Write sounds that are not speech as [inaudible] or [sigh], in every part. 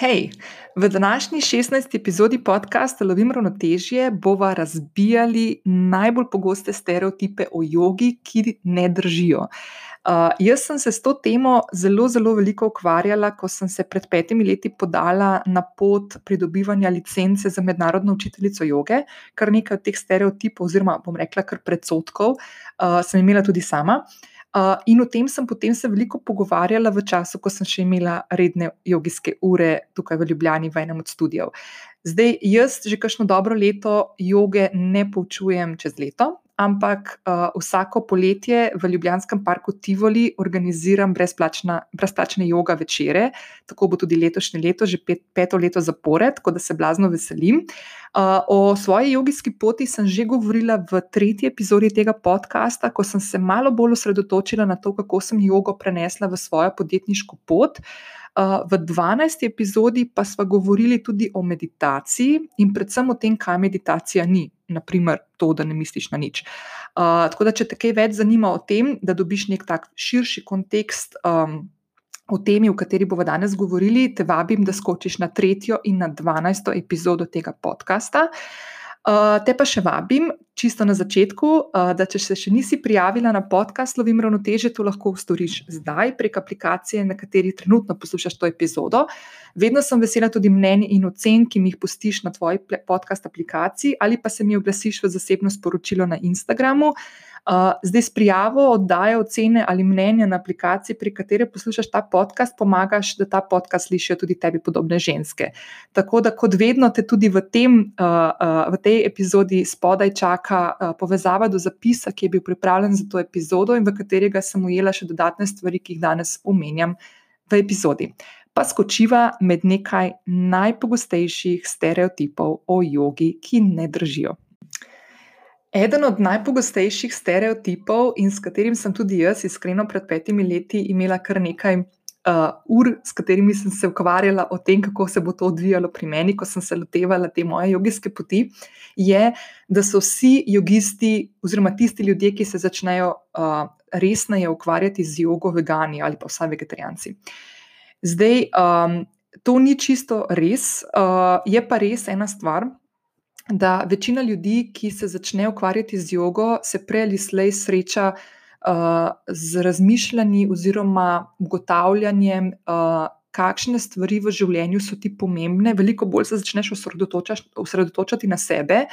Hej, v današnji 16. epizodi podcasta Lovim ravnotežje bova razbijali najbolj pogoste stereotipe o jogi, ki ne držijo. Uh, jaz sem se s to temo zelo, zelo veliko ukvarjala, ko sem se pred petimi leti podala na pot pridobivanja licence za mednarodno učiteljico joge, kar nekaj od teh stereotipov, oziroma bom rekla, kar predsotkov, uh, sem imela tudi sama. Uh, in o tem sem potem se veliko pogovarjala v času, ko sem še imela redne jogijske ure tukaj v Ljubljani, v enem od študijev. Zdaj, jaz že kakšno dobro leto joge ne poučujem čez leto, ampak uh, vsako poletje v Ljubljanskem parku Tivoli organiziram brezplačne joga večere, tako bo tudi letošnje leto, že pet, peto leto zapored, tako da se blazno veselim. Uh, o svoji jogijski poti sem že govorila v tretji epizodi tega podcasta, ko sem se malo bolj osredotočila na to, kako sem jogo prenesla v svojo podjetniško pot. Uh, v 12. epizodi pa smo govorili tudi o meditaciji in predvsem o tem, kaj meditacija ni naprimer to, da ne misliš na nič. Uh, tako da, če te kaj več zanima o tem, da dobiš nek tak širši kontekst um, o temi, o kateri bomo danes govorili, te vabim, da skočiš na tretjo in na dvanajsto epizodo tega podcasta. Uh, te pa še vabim, čisto na začetku, uh, da če se še nisi prijavila na podcast Lovim ravnoteže, to lahko storiš zdaj prek aplikacije, na kateri trenutno poslušaš to epizodo. Vedno sem vesela tudi mnenj in ocen, ki mi jih pustiš na tvoji podcast aplikaciji ali pa se mi oglasiš v zasebno sporočilo na Instagramu. Uh, zdaj s prijavo oddaje ocene ali mnenja na aplikaciji, pri kateri poslušaš ta podcast, pomagaš, da ta podcast slišijo tudi tebi podobne ženske. Tako da, kot vedno, te tudi v, tem, v tej epizodi spodaj čaka povezava do zapisa, ki je bil pripravljen za to epizodo in v katerega sem ujela še dodatne stvari, ki jih danes omenjam v epizodi. Pa skočiva med nekaj najpogostejših stereotipov o jogi, ki ne držijo. Eden od najpogostejših stereotipov, in s katerim sem tudi jaz, iskreno, pred petimi leti imela kar nekaj uh, ur, s katerimi sem se ukvarjala o tem, kako se bo to odvijalo pri meni, ko sem se lotevala te moje jogijske poti, je, da so vsi jogisti, oziroma tisti ljudje, ki se začnejo uh, resneje ukvarjati z jogo, vegani ali pa vsaj vegetarijanci. Zdaj, um, to ni čisto res, uh, je pa res ena stvar da večina ljudi, ki se začne ukvarjati z jogo, se prej ali slej sreča uh, z razmišljanji oziroma ugotavljanjem, uh, kakšne stvari v življenju so ti pomembne, veliko bolj se začneš osredotočati na sebe.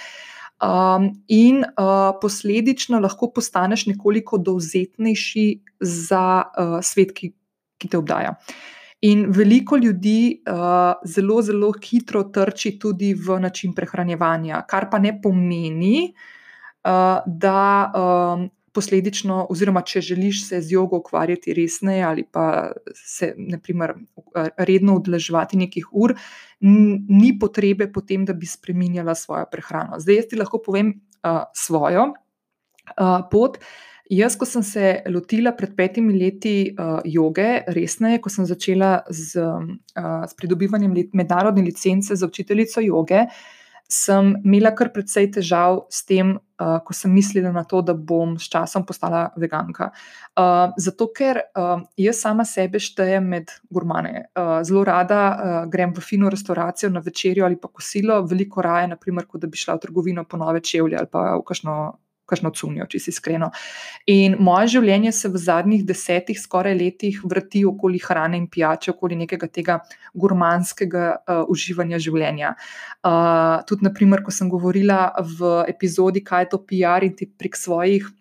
Um, in uh, posledično lahko postaneš nekoliko dovzetnejši za uh, svet, ki, ki te obdaja. Uh, In veliko ljudi uh, zelo, zelo hitro trči tudi v način prehranevanja, kar pa ne pomeni, uh, da um, posledično, oziroma če želiš se z jogo ukvarjati resneje ali pa se naprimer, redno udeleževati nekih ur, ni potrebe potem, da bi spremenjala svojo prehrano. Zdaj, jaz ti lahko povem uh, svojo uh, pot. Jaz, ko sem se lotila pred petimi leti uh, joge, resneje, ko sem začela z, uh, s pridobivanjem mednarodne licence za učiteljico joge, sem imela kar precej težav s tem, uh, ko sem mislila na to, da bom s časom postala veganka. Uh, zato, ker uh, jaz sama sebe štejem med gurmane. Uh, zelo rada uh, grem v fino restauracijo na večerjo ali pa kosilo, veliko raje, naprimer, kot da bi šla v trgovino po nove čevlje ali pa v kakšno kakšno cunjo, če si iskreno. In moje življenje se v zadnjih desetih, skoraj letih, vrti okoli hrane in pijače, okoli nekega tega gurmanskega uh, uživanja življenja. Uh, tudi, naprimer, ko sem govorila v epizodi, kaj je to PR in ti prek svojih.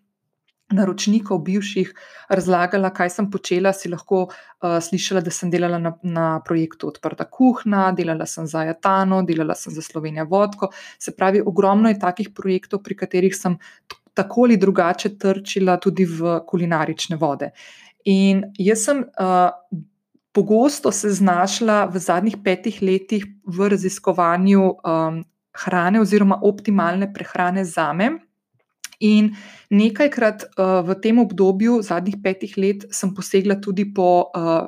Naročnikov, bivših, razlagala, kaj sem počela, si lahko uh, slišala, da sem delala na, na projektu Odprta kuhna, delala sem za Jatano, delala sem za Slovenijo Vodko. Se pravi, ogromno je takih projektov, pri katerih sem tako ali drugače trčila tudi v kulinarične vode. In jaz sem uh, pogosto se znašla v zadnjih petih letih v raziskovanju um, hrane oziroma optimalne prehrane za me. In nekajkrat uh, v tem obdobju, zadnjih petih let, sem posegla tudi po uh,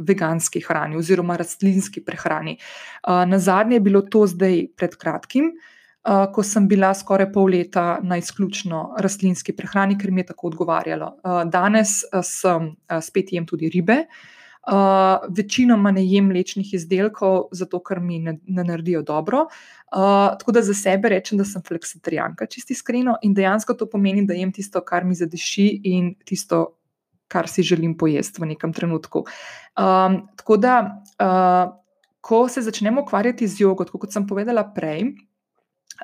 veganski hrani oziroma rastlinski prehrani. Uh, na zadnje je bilo to zdaj pred kratkim, uh, ko sem bila skoraj pol leta na izključno rastlinski prehrani, ker mi je tako odgovarjalo. Uh, danes sem uh, spet jem tudi ribe. Uh, večinoma ne jem mlečnih izdelkov, zato ker mi ne, ne naredijo dobro. Uh, tako da za sebe rečem, da sem fleksitarijanka, čisti iskreno, in dejansko to pomeni, da jem tisto, kar mi zadeši in tisto, kar si želim pojesti v nekem trenutku. Um, tako da, uh, ko se začnemo ukvarjati z jogo, kot sem povedala prej,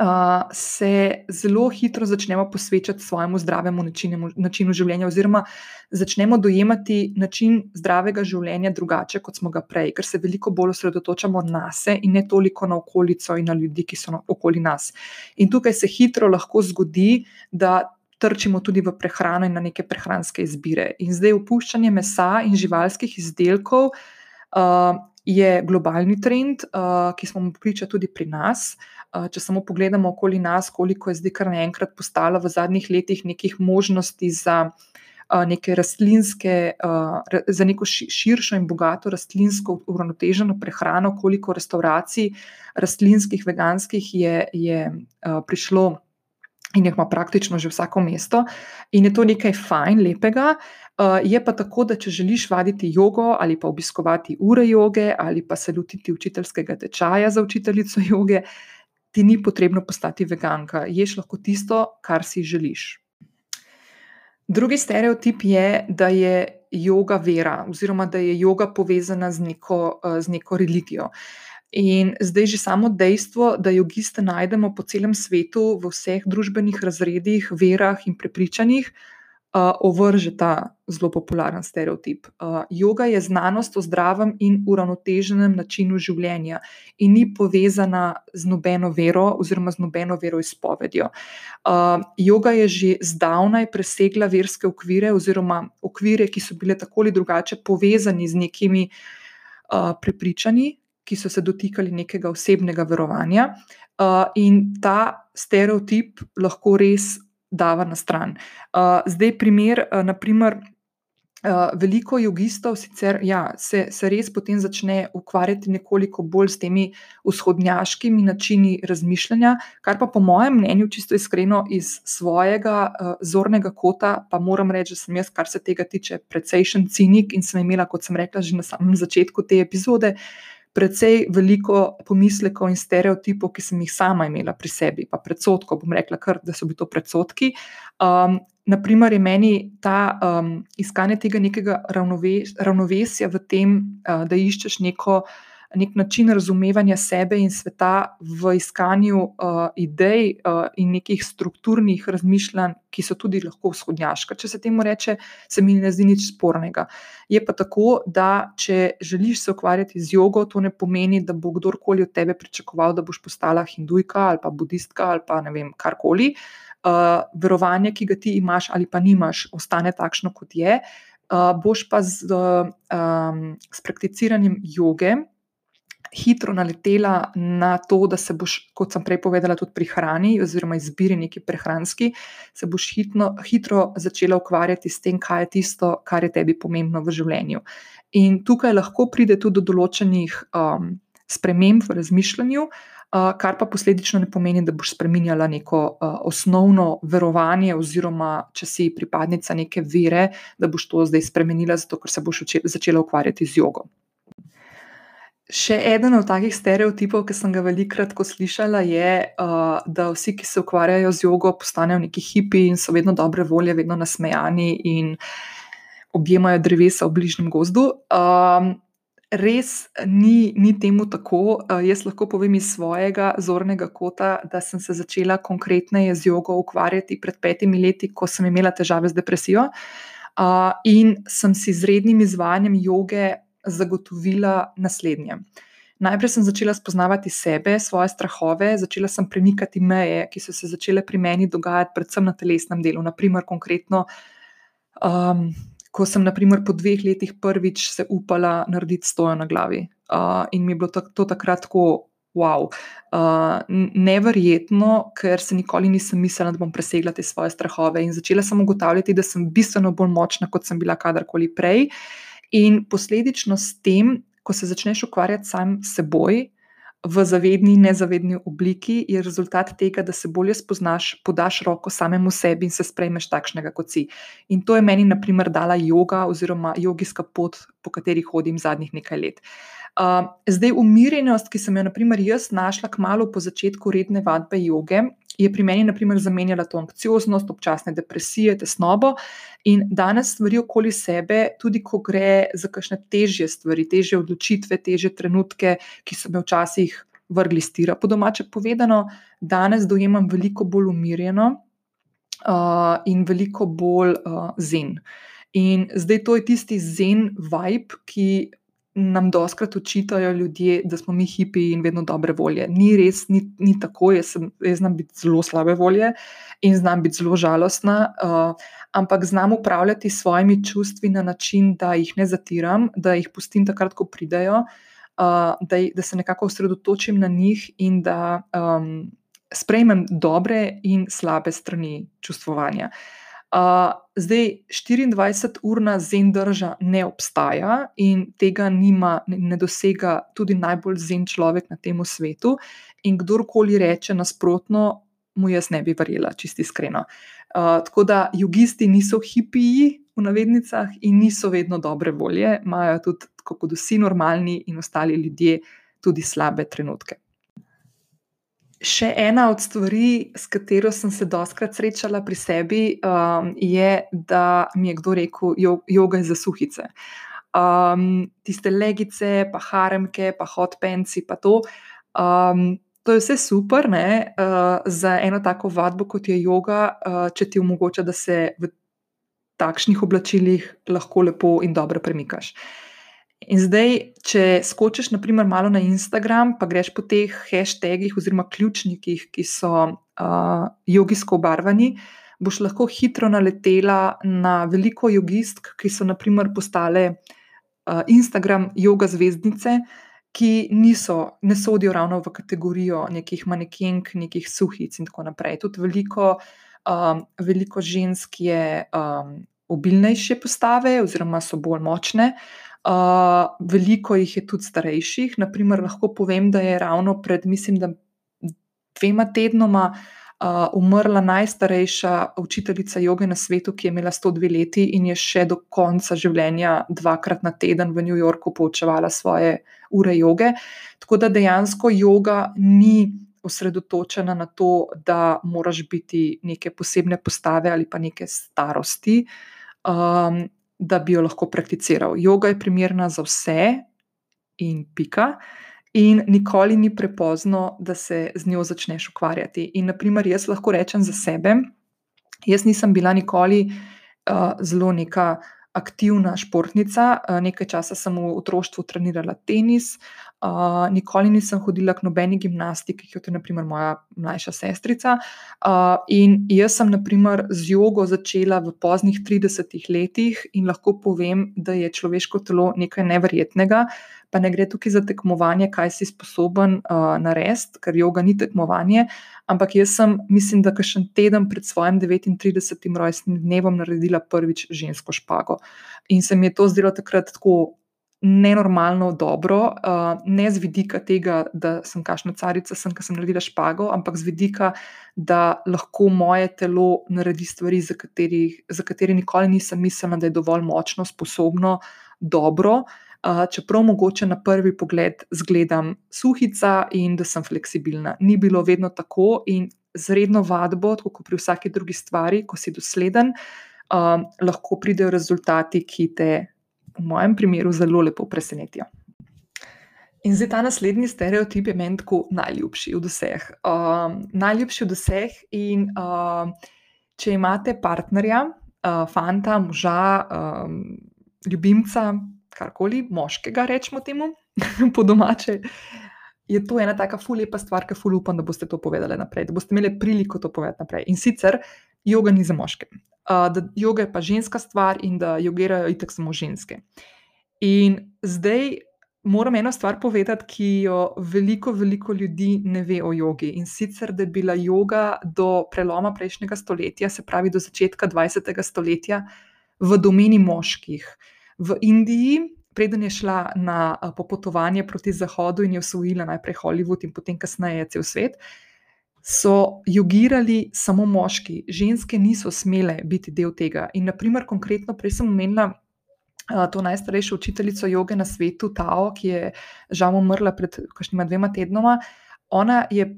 uh, se zelo hitro začnemo posvečati svojemu zdravemu načinu, načinu življenja, oziroma začnemo dojemati način zdravega življenja drugače, kot smo ga prej, ker se veliko bolj osredotočamo na sebe in ne toliko na okolico in na ljudi, ki so okoli nas. In tukaj se hitro lahko zgodi, da. Trčimo tudi v prehrano in na neke prehranske izbire. In zdaj, opuščanje mesa in živalskih izdelkov uh, je globalni trend, uh, ki smo mu priča tudi pri nas. Uh, če samo pogledamo okoli nas, koliko je zdaj kar naenkrat postalo v zadnjih letih nekih možnosti za. Neke rastlinske, za neko širšo in bogato rastlinsko uravnoteženo prehrano, koliko restauracij, rastlinskih, veganskih, je, je prišlo in jih ima praktično že vsako mesto, in je to nekaj fajn, lepega. Je pa tako, da če želiš vaditi jogo ali pa obiskovati ure joge ali pa se lotiti učiteljskega tečaja za učiteljico joge, ti ni potrebno postati veganka, ješ lahko tisto, kar si želiš. Drugi stereotip je, da je yoga vera, oziroma da je yoga povezana z neko, eh, z neko religijo. In zdaj že samo dejstvo, da jogiste najdemo po celem svetu, v vseh družbenih razredih, verah in prepričanjih, uh, ovrže ta zelo popularen stereotip. Uh, yoga je znanost o zdravem in uravnoteženem načinu življenja in ni povezana z nobeno vero oziroma z nobeno veroizpovedjo. Uh, yoga je že zdavnaj presegla verske okvire oziroma okvire, ki so bile tako ali drugače povezani z nekimi uh, prepričanji. Ki so se dotikali nekega osebnega verovanja, uh, in ta stereotip lahko res dava na stran. Uh, zdaj, primer, uh, naprimer, uh, veliko jogistov sicer, ja, se, se res potem začne ukvarjati nekoliko bolj s temi vzhodnjaškimi načini razmišljanja, kar pa po mojem mnenju, čisto iskreno, iz svojega uh, zornega kota, pa moram reči, da sem jaz, kar se tega tiče, precejšen cinik in sem imela, kot sem rekla že na samem začetku te epizode precej veliko pomislekov in stereotipov, ki sem jih sama imela pri sebi, pa predsotkov, bom rekla, kar, da so bili to predsotki. Um, naprimer, je meni ta um, iskanje tega nekega ravnoves ravnovesja v tem, uh, da iščeš neko nek način razumevanja sebe in sveta v iskanju uh, idej uh, in nekih strukturnih razmišljanj, ki so tudi lahko vzhodnjaška. Če se temu reče, se mi ne zdi nič spornega. Je pa tako, da če želiš se ukvarjati z jogo, to ne pomeni, da bo kdorkoli od tebe pričakoval, da boš postala hindujka ali pa budistka ali pa ne vem, karkoli. Uh, verovanje, ki ga ti imaš ali pa nimaš, ostane takšno, kot je. Uh, boš pa z, uh, um, s prakticiranjem joge, hitro naletela na to, da se boš, kot sem prej povedala, tudi pri hrani oziroma izbiri neki prehranski, se boš hitno, hitro začela ukvarjati s tem, kaj je tisto, kar je tebi pomembno v življenju. In tukaj lahko pride tudi do določenih um, sprememb v razmišljanju. Uh, kar pa posledično ne pomeni, da boš spremenjala neko uh, osnovno verovanje, oziroma če si pripadnica neke vere, da boš to zdaj spremenila, zato ker se boš začela ukvarjati z jogo. Še eden od takih stereotipov, ki sem ga velikokrat slišala, je, uh, da vsi, ki se ukvarjajo z jogo, postanejo neki hipi in so vedno dobre volje, vedno nasmejani in objemajo drevesa v bližnjem gozdu. Um, res ni, ni temu tako. Uh, jaz lahko povem iz svojega zornega kota, da sem se začela konkretneje z jogo ukvarjati pred petimi leti, ko sem imela težave z depresijo. Uh, in sem si z rednim izvajanjem joge zagotovila naslednje. Najprej sem začela spoznavati sebe, svoje strahove, začela sem premikati meje, ki so se začele pri meni dogajati, predvsem na telesnem delu. Naprimer, konkretno, um, ko sem naprimer, po dveh letih prvič se upala narediti stojo na glavi. Uh, in mi je bilo to, to takrat tako, wow, uh, neverjetno, ker se nikoli nisem mislila, da bom presegla te svoje strahove. In začela sem ugotavljati, da sem bistveno bolj močna, kot sem bila kadarkoli prej. In posledično s tem, ko se začneš ukvarjati sam s seboj, v zavedni in nezavedni obliki, je rezultat tega, da se bolje spoznaš, podaš roko samemu sebi in se sprejmeš takšnega, kot si. In to je meni, na primer, dala yoga oziroma jogijska pot, po kateri hodim zadnjih nekaj let. Zdaj, umirjenost, ki sem jo, na primer, jaz našla kmalo po začetku redne vadbe joge, je pri meni, na primer, zamenjala to anksioznost, občasne depresije, tesnobo. In danes stvari okoli sebe, tudi ko gre za kakšne težje stvari, težje odločitve, težje trenutke, ki so me včasih vrgli stira, po domače povedano, danes dojemam veliko bolj umirjeno uh, in veliko bolj uh, zen. In zdaj to je tisti zen vibe, ki nam doskrat učitajo ljudje, da smo mi hipi in vedno dobre volje. Ni res, ni, ni tako. Jaz, sem, jaz znam biti zelo slabe volje in znam biti zelo žalostna, uh, ampak znam upravljati s svojimi čustvi na način, da jih ne zatiram, da jih pustim takrat, ko pridejo, uh, da, da se nekako osredotočim na njih in da um, sprejmem dobre in slabe strani čustvovanja. Uh, Uh, zdaj, 24-urna zen drža ne obstaja in tega nima, ne dosega tudi najbolj zen človek na tem svetu. In kdorkoli reče nasprotno, mu jaz ne bi verjela, čisti iskreno. Uh, tako da jogisti niso hipiji v navednicah in niso vedno dobre volje, imajo tudi, kot vsi normalni in ostali ljudje, tudi slabe trenutke. Še ena od stvari, s katero sem se doskrat srečala pri sebi, um, je, da mi je kdo rekel, joga je za suhice. Um, tiste legice, pa haremke, pa hotpenci, pa to. Um, to je vse super ne, uh, za eno tako vadbo, kot je yoga, uh, če ti omogoča, da se v takšnih oblačilih lahko lepo in dobro premikaš. In zdaj, če skočiš, naprimer, malo na Instagram, pa greš po teh hashtagih oziroma ključnikih, ki so uh, jogijsko obarvani, boš lahko hitro naletela na veliko jogistk, ki so, naprimer, postale uh, Instagram yoga zvezdnice, ki niso, ne sodijo ravno v kategorijo nekih manekenk, nekih suhic in tako naprej. Tudi veliko, um, veliko žensk je um, obilnejše postave, oziroma so bolj močne. Uh, veliko jih je tudi starejših. Naprimer, lahko povem, da je ravno pred, mislim, dvema tednoma uh, umrla najstarejša učiteljica joge na svetu, ki je imela 102 leti in je še do konca življenja dvakrat na teden v New Yorku poučevala svoje ure joge. Tako da dejansko yoga ni osredotočena na to, da moraš biti neke posebne postave ali pa neke starosti. Um, da bi jo lahko prakticiral. Yoga je primerna za vse, in pika. In nikoli ni prepozno, da se z njo začneš ukvarjati. In, naprimer, jaz lahko rečem za sebe, jaz nisem bila nikoli uh, zelo neka aktivna športnica. Uh, nekaj časa sem v otroštvu trenirala tenis, uh, nikoli nisem hodila k nobeni gimnastiki, kot je naprimer moja mlajša sestrica. Uh, in jaz sem, naprimer, z jogo začela v poznih 30 letih in lahko povem, da je človeško telo nekaj neverjetnega. Pa ne gre tukaj za tekmovanje, kaj si sposoben uh, narediti, ker joga ni tekmovanje. Ampak jaz sem, mislim, da še en teden pred svojim 39. rojstnim dnevom naredila prvič žensko špago. In se mi je to zdelo takrat tako nenormalno dobro, uh, ne z vidika tega, da sem kašna carica, sem, ki sem naredila špago, ampak z vidika, da lahko moje telo naredi stvari, za, kateri, za katere nikoli nisem mislila, da je dovolj močno, sposobno, dobro. Čeprav mogoče na prvi pogled zgledam suhica in da sem fleksibilna. Ni bilo vedno tako in z redno vadbo, tako kot pri vsaki drugi stvari, ko si dosleden, uh, lahko pridejo rezultati, ki te v mojem primeru zelo lepo presenetijo. In zdaj ta naslednji stereotip je meni tako najljubši od vseh. Uh, najljubši od vseh. In uh, če imate partnerja, uh, fanta, moža, um, ljubimca, karkoli, moškega, rečemo temu, [laughs] po domače, je to ena taka fulepa stvar, ki ful upam, da boste to povedali naprej, da boste imeli priliko to povedati naprej. In sicer, joga ni za moške uh, da joga je pa ženska stvar in da jogirajo itek samo ženske. In zdaj moram eno stvar povedati, ki jo veliko, veliko ljudi ne ve o jogi. In sicer, da je bila joga do preloma prejšnjega stoletja, se pravi do začetka 20. stoletja, v domeni moških. V Indiji, preden je šla na popotovanje proti Zahodu in je osvojila najprej Hollywood in potem kasneje cel svet, so jogirali samo moški, ženske niso smele biti del tega. In, naprimer, konkretno, prej sem omenila uh, to najstarejšo učiteljico joge na svetu, Tao, ki je žal umrla pred kakšnima dvema tednoma. Ona je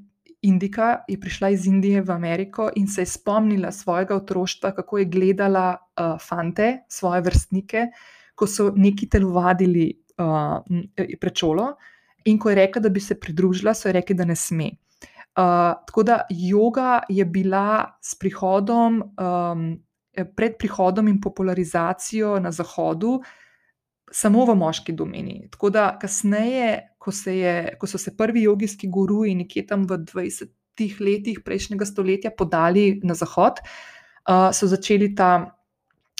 Indika, je prišla iz Indije v Ameriko in se je spomnila svojega otroštva, kako je gledala uh, fante, svoje vrstnike, ko so neki telovadili uh, pred šolo. In ko je rekla, da bi se pridružila, so rekli, da ne sme. Uh, tako da yoga je bila s prihodom, um, pred prihodom in popularizacijo na Zahodu, samo v moški domeni. Tako da kasneje, ko, se je, ko so se prvi jogijski guruji nekje tam v 20 letih prejšnjega stoletja podali na Zahod, uh, so začeli ta.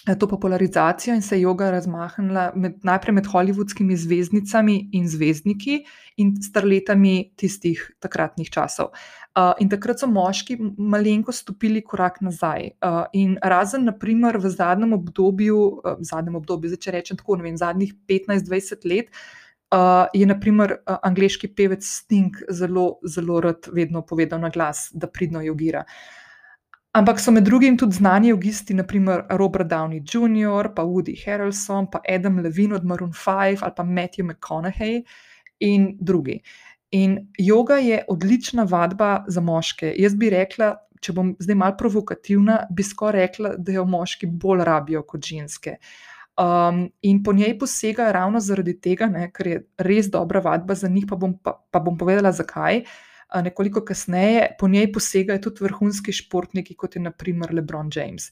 To popularizacijo in se je yoga razmahnila med, najprej med hollywoodskimi zvezdnicami in zvezdniki, in starletami tistih takratnih časov. Uh, in takrat so moški malenko stopili korak nazaj. Uh, in razen, naprimer, v zadnjem obdobju, uh, zadnjem obdobju, zdaj če rečem tako, ne vem, zadnjih 15-20 let. Uh, je, naprimer, uh, angliški pevec Sting zelo, zelo rad vedno povedal na glas, da pridno jogira. Ampak so med drugim tudi znani jogisti, naprimer Robert Downey Jr., pa Woody Harrelson, pa Adam Levine od Maroon 5 ali pa Matthew McConaughey in drugi. In yoga je odlična vadba za moške. Jaz bi rekla, če bom zdaj malo provokativna, bi skoraj rekla, da jo moški bolj rabijo kot ženske. Um, in po njej posegajo ravno zaradi tega, ne, ker je res dobra vadba za njih, pa bom, pa, pa bom povedala, zakaj. Nekoliko kasneje po njej posegajo tudi vrhunski športniki, kot je naprimer LeBron James.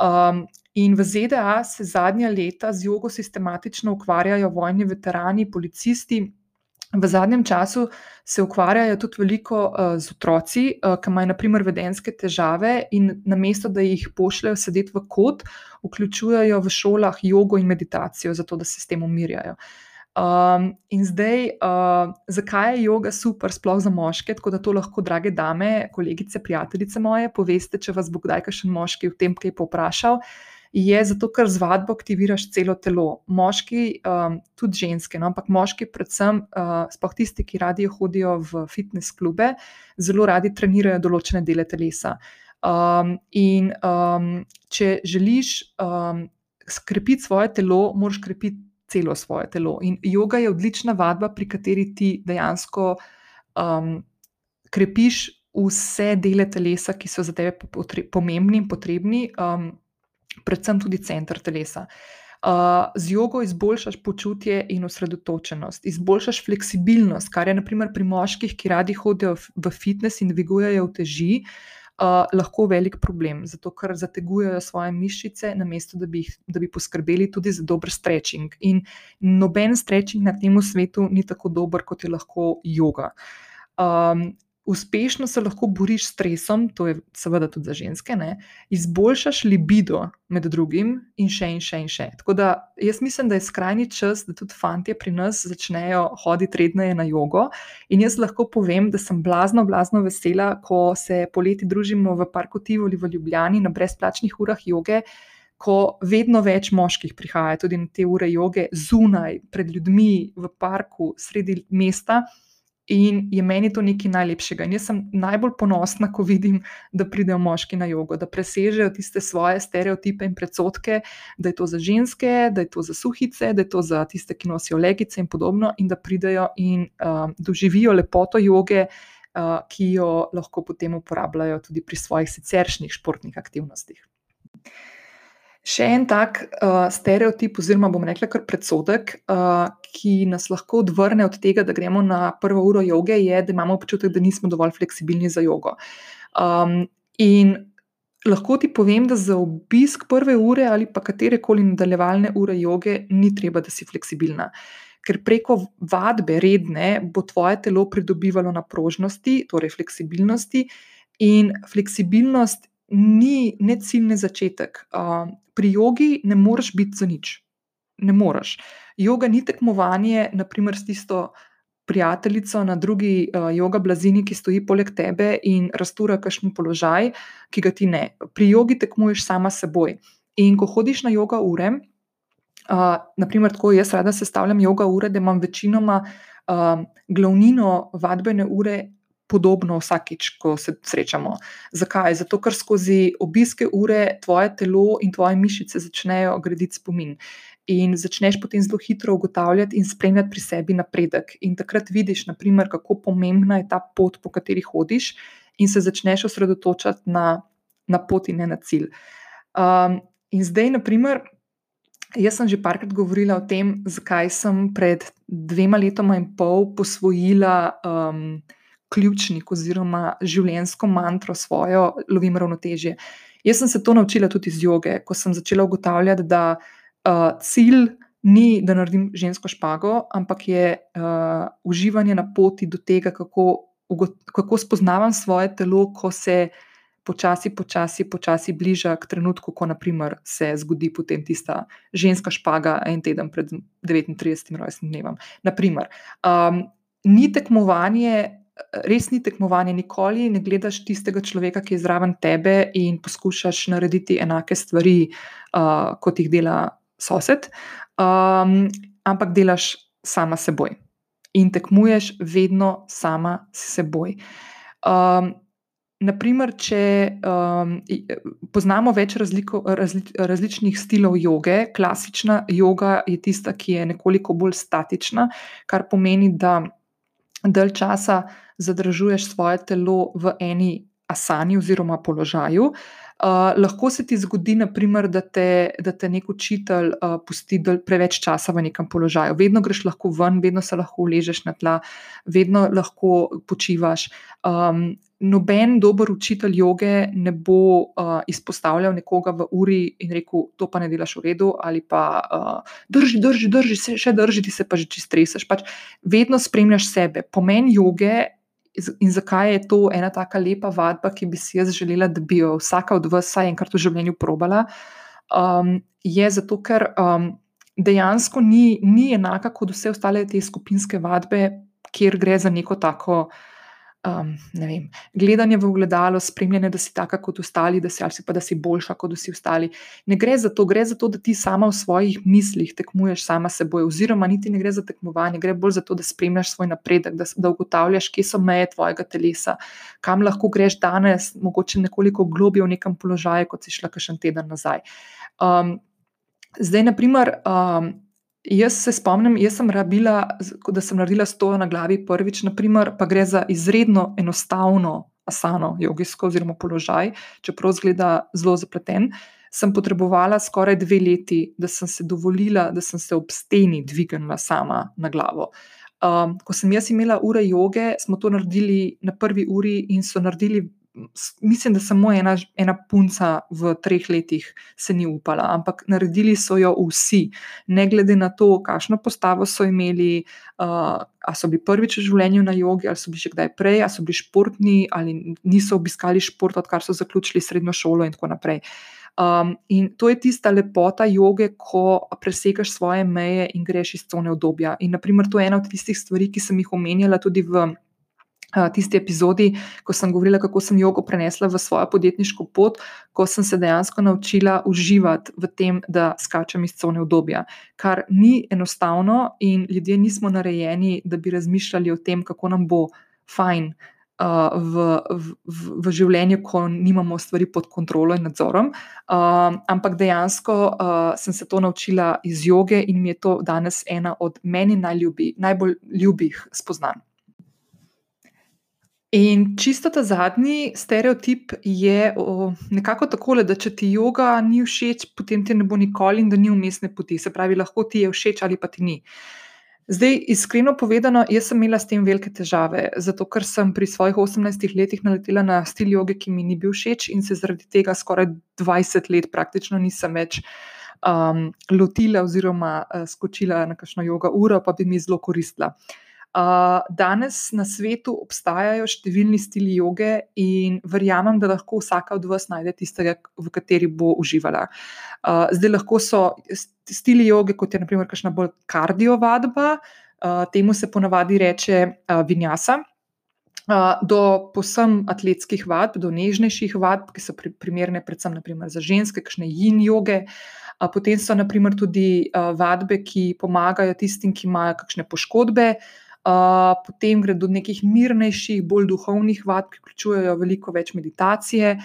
Um, in v ZDA se zadnja leta z jogo sistematično ukvarjajo vojni veterani, policisti, V zadnjem času se ukvarjajo tudi veliko uh, z otroci, uh, ki imajo naprimer vedenske težave, in namesto da jih pošljajo sedeti v kot, vključujejo v šolah jogo in meditacijo, zato da se s tem umirjajo. Um, in zdaj, uh, zakaj je yoga super, sploh za moške, tako da to lahko, drage dame, kolegice, prijateljice moje, poveste, če vas bo kdaj kakšen moški v tem kaj povprašal je zato, ker z vadbo aktiviraš celo telo. Moški, um, tudi ženske, no, ampak moški, predvsem, uh, sploh tisti, ki radi hodijo v fitness klube, zelo radi trenirajo določene dele telesa. Um, in um, če želiš um, skrepiti svoje telo, moraš krepiti celo svoje telo. In yoga je odlična vadba, pri kateri ti dejansko um, krepiš vse dele telesa, ki so za tebe pomembni in potrebni. Um, predvsem tudi center telesa. Uh, z jogo izboljšaš počutje in osredotočenost, izboljšaš fleksibilnost, kar je naprimer pri moških, ki radi hodijo v fitness in dvigujejo teži, uh, lahko velik problem, zato ker zategujejo svoje mišice, namesto da bi, da bi poskrbeli tudi za dober stretching. In noben stretching na tem svetu ni tako dober, kot je lahko yoga. Um, uspešno se lahko boriš s stresom, to je seveda tudi za ženske, ne? izboljšaš libido med drugim in še in še in še. Tako da jaz mislim, da je skrajni čas, da tudi fanti pri nas začnejo hoditi redneje na jogo. In jaz lahko povem, da sem blazno, blazno vesela, ko se poleti družimo v parku Tivoli v Ljubljani na brezplačnih urah joge. Ko vedno več moških prihaja tudi na te ure joge, zunaj, pred ljudmi, v parku, sredi mesta, In je meni to nekaj najlepšega. In jaz sem najbolj ponosna, ko vidim, da pridejo moški na jogo, da presežejo tiste svoje stereotipe in predsotke, da je to za ženske, da je to za suhice, da je to za tiste, ki nosijo legice in podobno, in da pridejo in uh, doživijo lepoto joge, uh, ki jo lahko potem uporabljajo tudi pri svojih siceršnjih športnih aktivnostih. Še en tak uh, stereotip, oziroma bom rekla kar predsodek, uh, ki nas lahko odvrne od tega, da gremo na prvo uro joge, je, da imamo občutek, da nismo dovolj fleksibilni za jogo. Um, in lahko ti povem, da za obisk prve ure ali pa katere koli nadaljevalne ure joge ni treba, da si fleksibilna. Ker preko vadbe redne bo tvoje telo pridobivalo na prožnosti, torej fleksibilnosti, in fleksibilnost ni ne cilj, ne začetek. Uh, pri jogi ne moreš biti za nič. Ne moreš. Yoga ni tekmovanje, naprimer, s tisto prijateljico na drugi uh, yoga blazini, ki stoji poleg tebe in rastura kakšen položaj, ki ga ti ne. Pri jogi tekmuješ sama seboj. In ko hodiš na yoga ure, Uh, naprimer, tako jaz rada sestavljam yoga ure, da imam večinoma uh, glavnino vadbene ure podobno vsakič, ko se srečamo. Zakaj? Zato, ker skozi obiske ure tvoje telo in tvoje mišice začnejo graditi spomin. In začneš potem zelo hitro ugotavljati in spremljati pri sebi napredek. In takrat vidiš, naprimer, kako pomembna je ta pot, po kateri hodiš, in se začneš osredotočati na, na pot in ne na cilj. Um, in zdaj, naprimer, jaz sem že parkrat govorila o tem, zakaj sem pred dvema letoma in pol posvojila. Um, ključnik oziroma življenjsko mantro svojo, lovim ravnotežje. Jaz sem se to naučila tudi iz joge, ko sem začela ugotavljati, da uh, cilj ni, da naredim žensko špago, ampak je uh, uživanje na poti do tega, kako, kako spoznavam svoje telo, ko se počasi, počasi, počasi bliža k trenutku, ko naprimer, se zgodi potem tista ženska špaga en teden pred 39. rojstnim dnevom. Naprimer, um, ni tekmovanje res ni tekmovanje, nikoli ne gledaš tistega človeka, ki je zraven tebe in poskušaš narediti enake stvari, uh, kot jih dela sosed, um, ampak delaš sama seboj in tekmuješ vedno sama s seboj. Um, Naprimer, če um, poznamo več razliko, razli, različnih stilov joge, klasična joga je tista, ki je nekoliko bolj statična, kar pomeni, da dalj časa zadržuješ svoje telo v eni asani oziroma položaju. Uh, lahko se ti zgodi, naprimer, da, te, da te nek učitelj uh, pusti preveč časa v nekem položaju. Vedno greš lahko ven, vedno se lahko uležeš na tla, vedno lahko počivaš. Um, noben dober učitelj joge ne bo uh, izpostavljal nekoga v uri in rekel: To pa ne delaš v redu, ali pa uh, drži, drži, drži, se, še drži, ti se pa že čistreseš. Pač vedno spremljaš sebe. Pomen joge. In zakaj je to ena tako lepa vadba, ki bi si jaz želela, da bi jo vsaka od vas vsaj enkrat v življenju probala? Um, je zato, ker um, dejansko ni, ni enaka kot vse ostale te skupinske vadbe, kjer gre za neko tako um, vem, gledanje v ogledalo, spremljanje, da si taka kot ostali, da si, ali pa da si boljša kot vsi ostali. Ne gre za to, gre za to, da ti sama v svojih mislih tekmuješ sama seboj, oziroma niti ne gre za tekmovanje, gre bolj za to, da spremljaš svoj napredek, da, da ugotavljaš, kje so meje tvojega telesa, kam lahko greš danes, mogoče nekoliko globje v nekem položaju, kot si šla kakšen teden nazaj. Um, zdaj, naprimer. Um, Jaz se spomnim, jaz sem rabila, da sem naredila stojo na glavi prvič, naprimer, pa gre za izredno enostavno asano, jogijsko oziroma položaj, čeprav zgleda zelo zapleten. Sem potrebovala skoraj dve leti, da sem se dovolila, da sem se ob steni dvignila sama na glavo. Um, ko sem jaz imela ure joge, smo to naredili na prvi uri in so naredili mislim, da samo ena, ena punca v treh letih se ni upala, ampak naredili so jo vsi, ne glede na to, kakšno postavo so imeli, uh, ali so bili prvič v življenju na jogi, ali so bili še kdaj prej, ali so bili športni, ali niso obiskali šport, odkar so zaključili srednjo šolo in tako naprej. Um, in to je tista lepota joge, ko presekaš svoje meje in greš iz cone obdobja. In, naprimer, to je ena od tistih stvari, ki sem jih omenjala tudi v tisti epizodi, ko sem govorila, kako sem jogo prenesla v svojo podjetniško pot, ko sem se dejansko naučila uživati v tem, da skačem iz cone obdobja. Kar ni enostavno, in ljudje nismo narejeni, da bi razmišljali o tem, kako nam bo fajn. Uh, v, v, v življenju, ko nimamo stvari pod kontrolo in nadzorom. Uh, ampak dejansko uh, sem se to naučila iz joge in mi je to danes ena od meni najljubi, najbolj ljubih spoznanj. In čisto ta zadnji stereotip je o, nekako tako, da če ti yoga ni všeč, potem ti ne bo nikoli in da ni umestne poti. Se pravi, lahko ti je všeč ali pa ti ni. Zdaj, iskreno povedano, jaz sem imela s tem velike težave, zato ker sem pri svojih 18 letih naletela na stil joge, ki mi ni bil všeč in se zaradi tega skoraj 20 let praktično nisem več um, lotila oziroma uh, skočila na kakšno yoga uro, pa bi mi zelo koristila. Danes na svetu obstajajo številni stili joge in verjamem, da lahko vsaka od vas najde tistega, v kateri bo uživala. Zdaj lahko so stili joge, kot je naprimer kakšna bolj kardiovadba, temu se ponavadi reče vinjasa. Do posem atletskih vadb, do nežnejših vadb, ki so primerne predvsem za ženske, kakšne jin joge, Potem so naprimer tudi vadbe, ki pomagajo tistim, ki imajo kakšne poškodbe. Potem gre do nekih mirnejših, bolj duhovnih vad, ki vključujejo veliko več meditacije.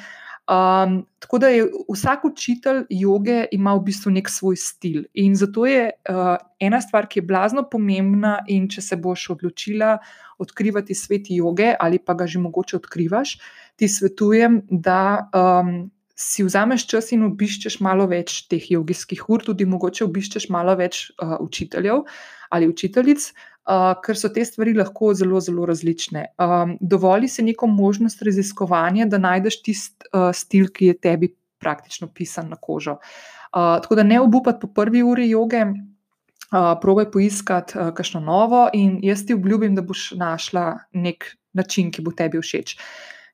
Um, tako da je vsak učitelj joge ima v bistvu nek svoj stil. In zato je uh, ena stvar, ki je blazno pomembna, in če se boš odločila odkrivati svet joge, ali pa ga že mogoče odkrivaš, ti svetujem, da um, si vzameš čas in obiščeš malo več teh jogijskih ur, tudi mogoče obiščeš malo več uh, učiteljev ali učiteljic. Uh, ker so te stvari lahko zelo, zelo različne. Um, dovoli se neko možnost raziskovanja, da najdeš tisti uh, stil, ki je tebi praktično pisan na kožo. Uh, tako da ne obupati po prvi uri joge, uh, probaj poiskati uh, kakšno novo, in jaz ti obljubim, da boš našla nek način, ki bo tebi všeč.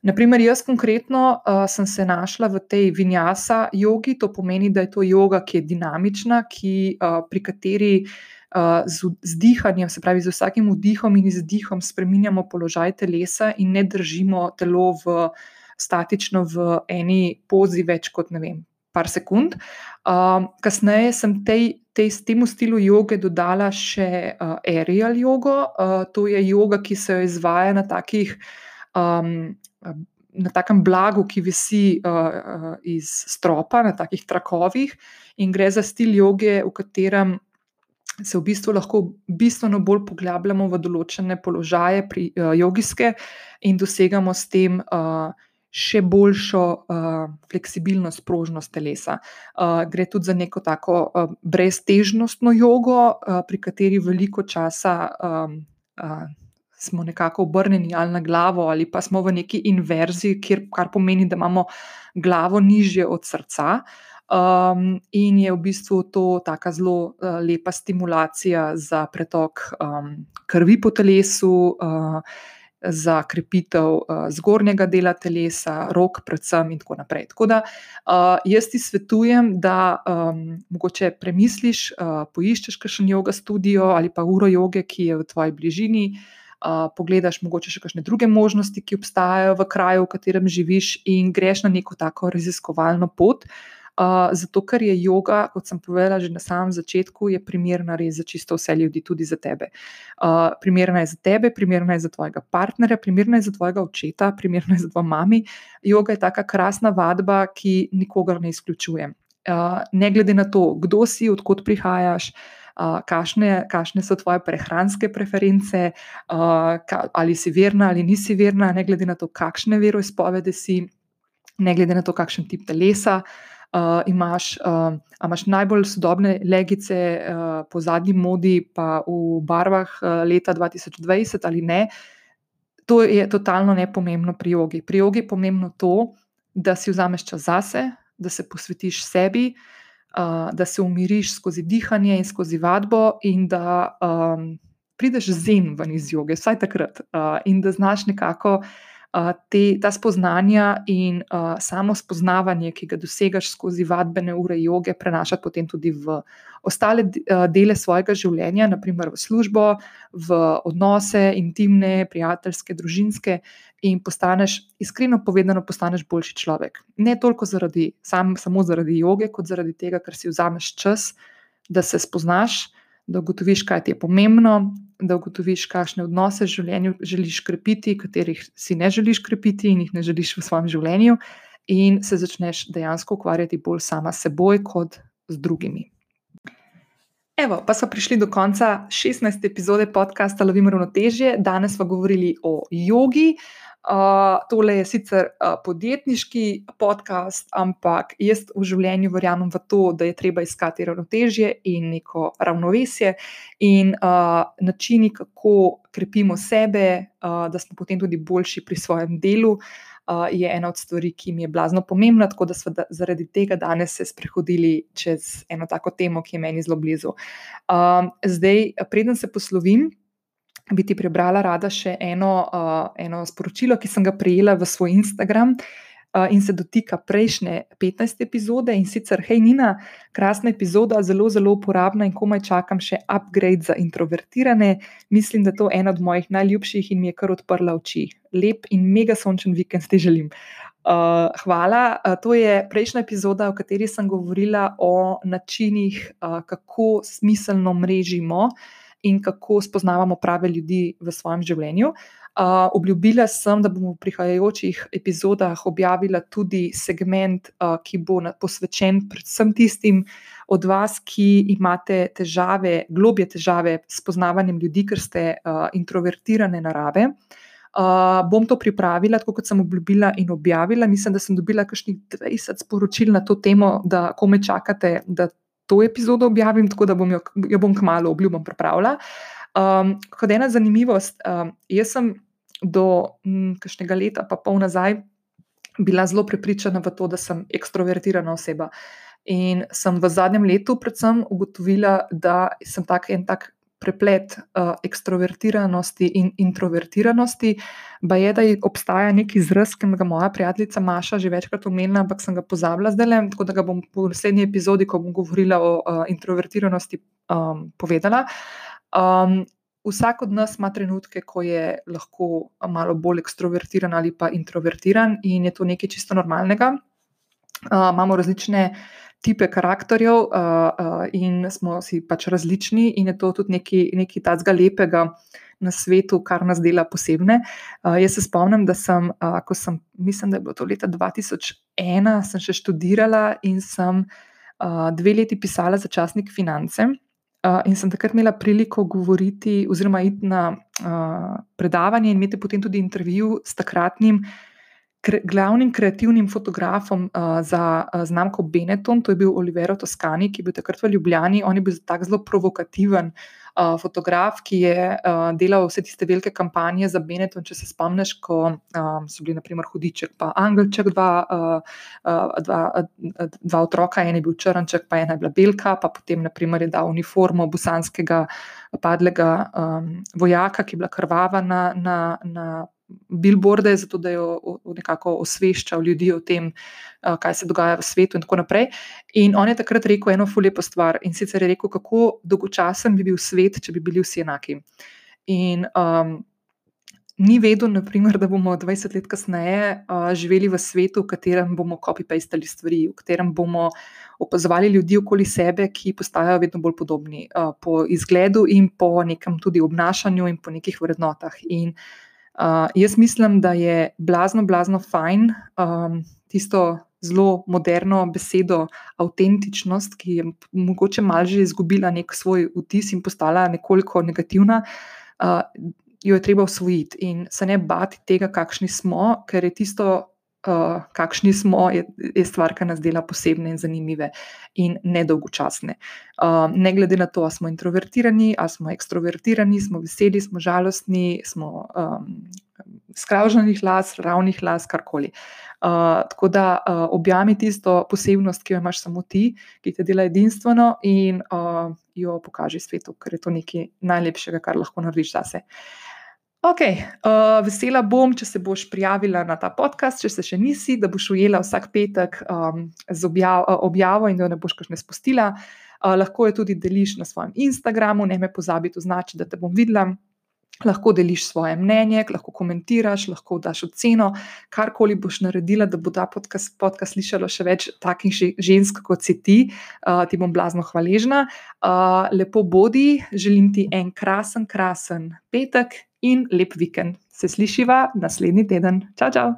Naprimer, jaz konkretno uh, sem se znašla v tej vinjasa jogi, to pomeni, da je to yoga, ki je dinamična, ki, uh, pri kateri z, z dihanjem, se pravi, z vsakim vdihom in izdihom, spremenjamo položaj telesa in ne držimo telo v, statično v eni pozi več kot ne vem. Par sekund. Uh, kasneje sem tej, tej, temu stilu joge dodala še uh, aerial jogo. Uh, to je joga, ki se jo izvaja na takih. Um, Na takem blagu, ki visi uh, uh, iz stropa, na takih trakovih, in gre za stil joge, v katerem se v bistvu lahko bistveno bolj poglabljamo v določene položaje, pri uh, jogijske, in dosegamo s tem uh, še boljšo uh, fleksibilnost, prožnost telesa. Uh, gre tudi za neko tako uh, breztežnostno jogo, uh, pri kateri veliko časa. Um, uh, Smo nekako obrnjeni ali na glavo, ali pa smo v neki inverziji, kjer, kar pomeni, da imamo glavo nižje od srca. Um, in je v bistvu to tako zelo uh, lepa stimulacija za pretok um, krvi po telesu, uh, za krepitev uh, zgornjega dela telesa, rok, predvsem, in tako naprej. Tako da uh, jaz ti svetujem, da um, mogoče premisliš, uh, poiščeš kakšen yoga studio ali pa uro joge, ki je v tvoji bližini. Uh, pogledaš, mogoče še kakšne druge možnosti, ki obstajajo v kraju, v katerem živiš, in greš na neko tako raziskovalno pot. Uh, zato ker je yoga, kot sem povedala že na samem začetku, je primerna res za čisto vse ljudi, tudi za tebe. Uh, primerna je za tebe, primerna je za tvojega partnerja, primerna je za tvojega očeta, primerna je za tvojo mami. Yoga je taka krasna vadba, ki nikogar ne izključuje. Uh, ne glede na to, kdo si, odkot prihajaš. Uh, kašne, kašne so tvoje prehranske preference, uh, ka, ali si verna ali nisi verna, ne glede na to, kakšne veroizpovedi si, ne glede na to, kakšen tip telesa, uh, uh, imaš, uh, imaš najbolj sodobne legice uh, po zadnji modi, pa v barvah uh, leta 2020 ali ne. To je totalno nepomembno pri jogi. Pri jogi je pomembno to, da si vzameš čas zase, da se posvetiš sebi, uh, da se umiriš skozi dihanje in skozi vadbo, in da um, prideš zen ven iz joge, vsaj takrat, uh, in da znaš nekako uh, te, ta spoznanja in uh, samo spoznavanje, ki ga dosegaš skozi vadbene ure joge, prenašati potem tudi v ostale dele svojega življenja, naprimer v službo, v odnose, intimne, prijateljske, družinske, in postaneš, iskreno povedano, postaneš boljši človek. Ne toliko zaradi, sam, samo zaradi joge, kot zaradi tega, ker si vzameš čas, da se spoznaš da ugotoviš, kaj ti je pomembno, da ugotoviš, kakšne odnose v življenju želiš krepiti, katerih si ne želiš krepiti in jih ne želiš v svojem življenju, in se začneš dejansko ukvarjati bolj sama s seboj kot z drugimi. Evo, pa smo prišli do konca 16. epizode podcasta Lovim ravnotežje. Danes smo govorili o jogi. Uh, tole je sicer uh, podjetniški podcast, ampak jaz v življenju verjamem v to, da je treba iskati ravnotežje in neko ravnovesje, in uh, načini, kako krepimo sebe, uh, da smo potem tudi boljši pri svojem delu, uh, je ena od stvari, ki mi je blazno pomembna. Tako da smo da, zaradi tega danes se sprehodili čez eno tako temo, ki je meni zelo blizu. Uh, zdaj, preden se poslovim bi ti prebrala rada še eno, uh, eno sporočilo, ki sem ga prejela v svoj Instagram. Uh, in se dotika prejšnje 15. epizode, in sicer, hej, Nina, krasna epizoda, zelo, zelo uporabna in komaj čakam še upgrade za introvertirane. Mislim, da je to ena od mojih najljubših in mi je kar odprla oči. Lep in mega sončen vikend ti želim. Uh, hvala. Uh, to je prejšnja epizoda, v kateri sem govorila o načinih, uh, kako smiselno mrežimo in kako spoznavamo prave ljudi v svojem življenju. Uh, obljubila sem, da bom v prihajajočih epizodah objavila tudi segment, uh, ki bo posvečen predvsem tistim od vas, ki imate težave, globje težave s poznavanjem ljudi, ker ste uh, introvertirane narave. Uh, bom to pripravila, tako kot sem obljubila in objavila. Mislim, da sem dobila kakšnih 20 sporočil na to temo, da ko me čakate, da to epizodo objavim, tako da bom jo, jo bom kmalo, obljubim, pripravila. Um, kot ena zanimivost, um, jaz sem do nekaj leta, pa pol nazaj, bila zelo prepričana v to, da sem ekstrovertirana oseba. In sem v zadnjem letu, predvsem, ugotovila, da sem tak en tak preplet uh, ekstrovertiranosti in introvertiranosti. Pa je, da obstaja neki izraz, ki ga moja prijateljica Maša že večkrat omenila, ampak sem ga pozabila zdaj, tako da ga bom v naslednji epizodi, ko bom govorila o uh, introvertiranosti, um, povedala. Um, vsak od nas ima trenutke, ko je lahko malo bolj ekstrovertiran ali pa introvertiran, in je to nekaj čisto normalnega. Uh, imamo različne tipe karakterjev, uh, uh, in smo si pač različni, in je to tudi nekaj, nekaj tacga lepega na svetu, kar nas dela posebne. Uh, jaz se spomnim, da sem, uh, ko sem, mislim, da je bilo to leta 2001, sem še študirala in sem uh, dve leti pisala za časnik Finance. Uh, in sem takrat imela priliko govoriti, oziroma iti na uh, predavanje in imeti potem tudi intervju s takratnim uh, kre, glavnim kreativnim fotografom uh, za uh, znamko Benetton, to je bil Olivero Toscani, ki je bil takrat v Ljubljani. On je bil tako zelo provokativen uh, fotograf, ki je uh, delal vse tiste velike kampanje za Benetton. Če se spomniš, ko um, so bili naprimer Hudiček, pa Angelček, dva, uh, uh, dva, uh, dva otroka, en je bil Črnček, pa ena je bila Belka, pa potem naprimer, je dal uniformo bosanskega padlega um, vojaka, ki je bila krvava na. na, na billboarde, zato da jo nekako osveščal ljudi o tem, kaj se dogaja v svetu, in tako naprej. In on je takrat rekel eno fulepo stvar in sicer je rekel, kako dolgočasen bi bil svet, če bi bili vsi enaki. In um, ni vedel, naprimer, da bomo 20 let kasneje uh, živeli v svetu, v katerem bomo copy-pastali stvari, v katerem bomo opazovali ljudi okoli sebe, ki postajajo vedno bolj podobni uh, po izgledu in po nekem tudi obnašanju in po nekih vrednotah. In Uh, jaz mislim, da je blazno, blazno fajn um, tisto zelo moderno besedo avtentičnost, ki je mogoče malo že izgubila nek svoj vtis in postala nekoliko negativna, uh, jo je treba osvojiti. In se ne bati tega, kakšni smo, ker je tisto, uh, kakšni smo, je, je stvar, ki nas dela posebne in zanimive in nedolgočasne. Uh, ne glede na to, ali smo introvertirani, ali smo ekstrovertirani, smo veseli, smo žalostni, smo um, skravženih las, ravnih las, karkoli. Uh, tako da uh, objami tisto posebnost, ki jo imaš samo ti, ki te dela edinstveno in uh, jo pokaži svetu, ker je to nekaj najlepšega, kar lahko narediš zase. Ok, uh, vesela bom, če se boš prijavila na ta podcast, če se še nisi, da boš ujela vsak petek um, z objav, uh, objavo in da ne boš kaj ne spustila. Uh, lahko jo tudi deliš na svojem Instagramu, ne me pozabi označiti, da te bom videla. Lahko deliš svoje mnenje, lahko komentiraš, lahko daš oceno, karkoli boš naredila, da bo ta podcast, podcast slišalo še več takih žensk kot si ti. Uh, ti bom blazno hvaležna. Uh, lepo bodi, želim ti en krasen, krasen petek in lep vikend. Se slišiva naslednji teden. Čau, čau!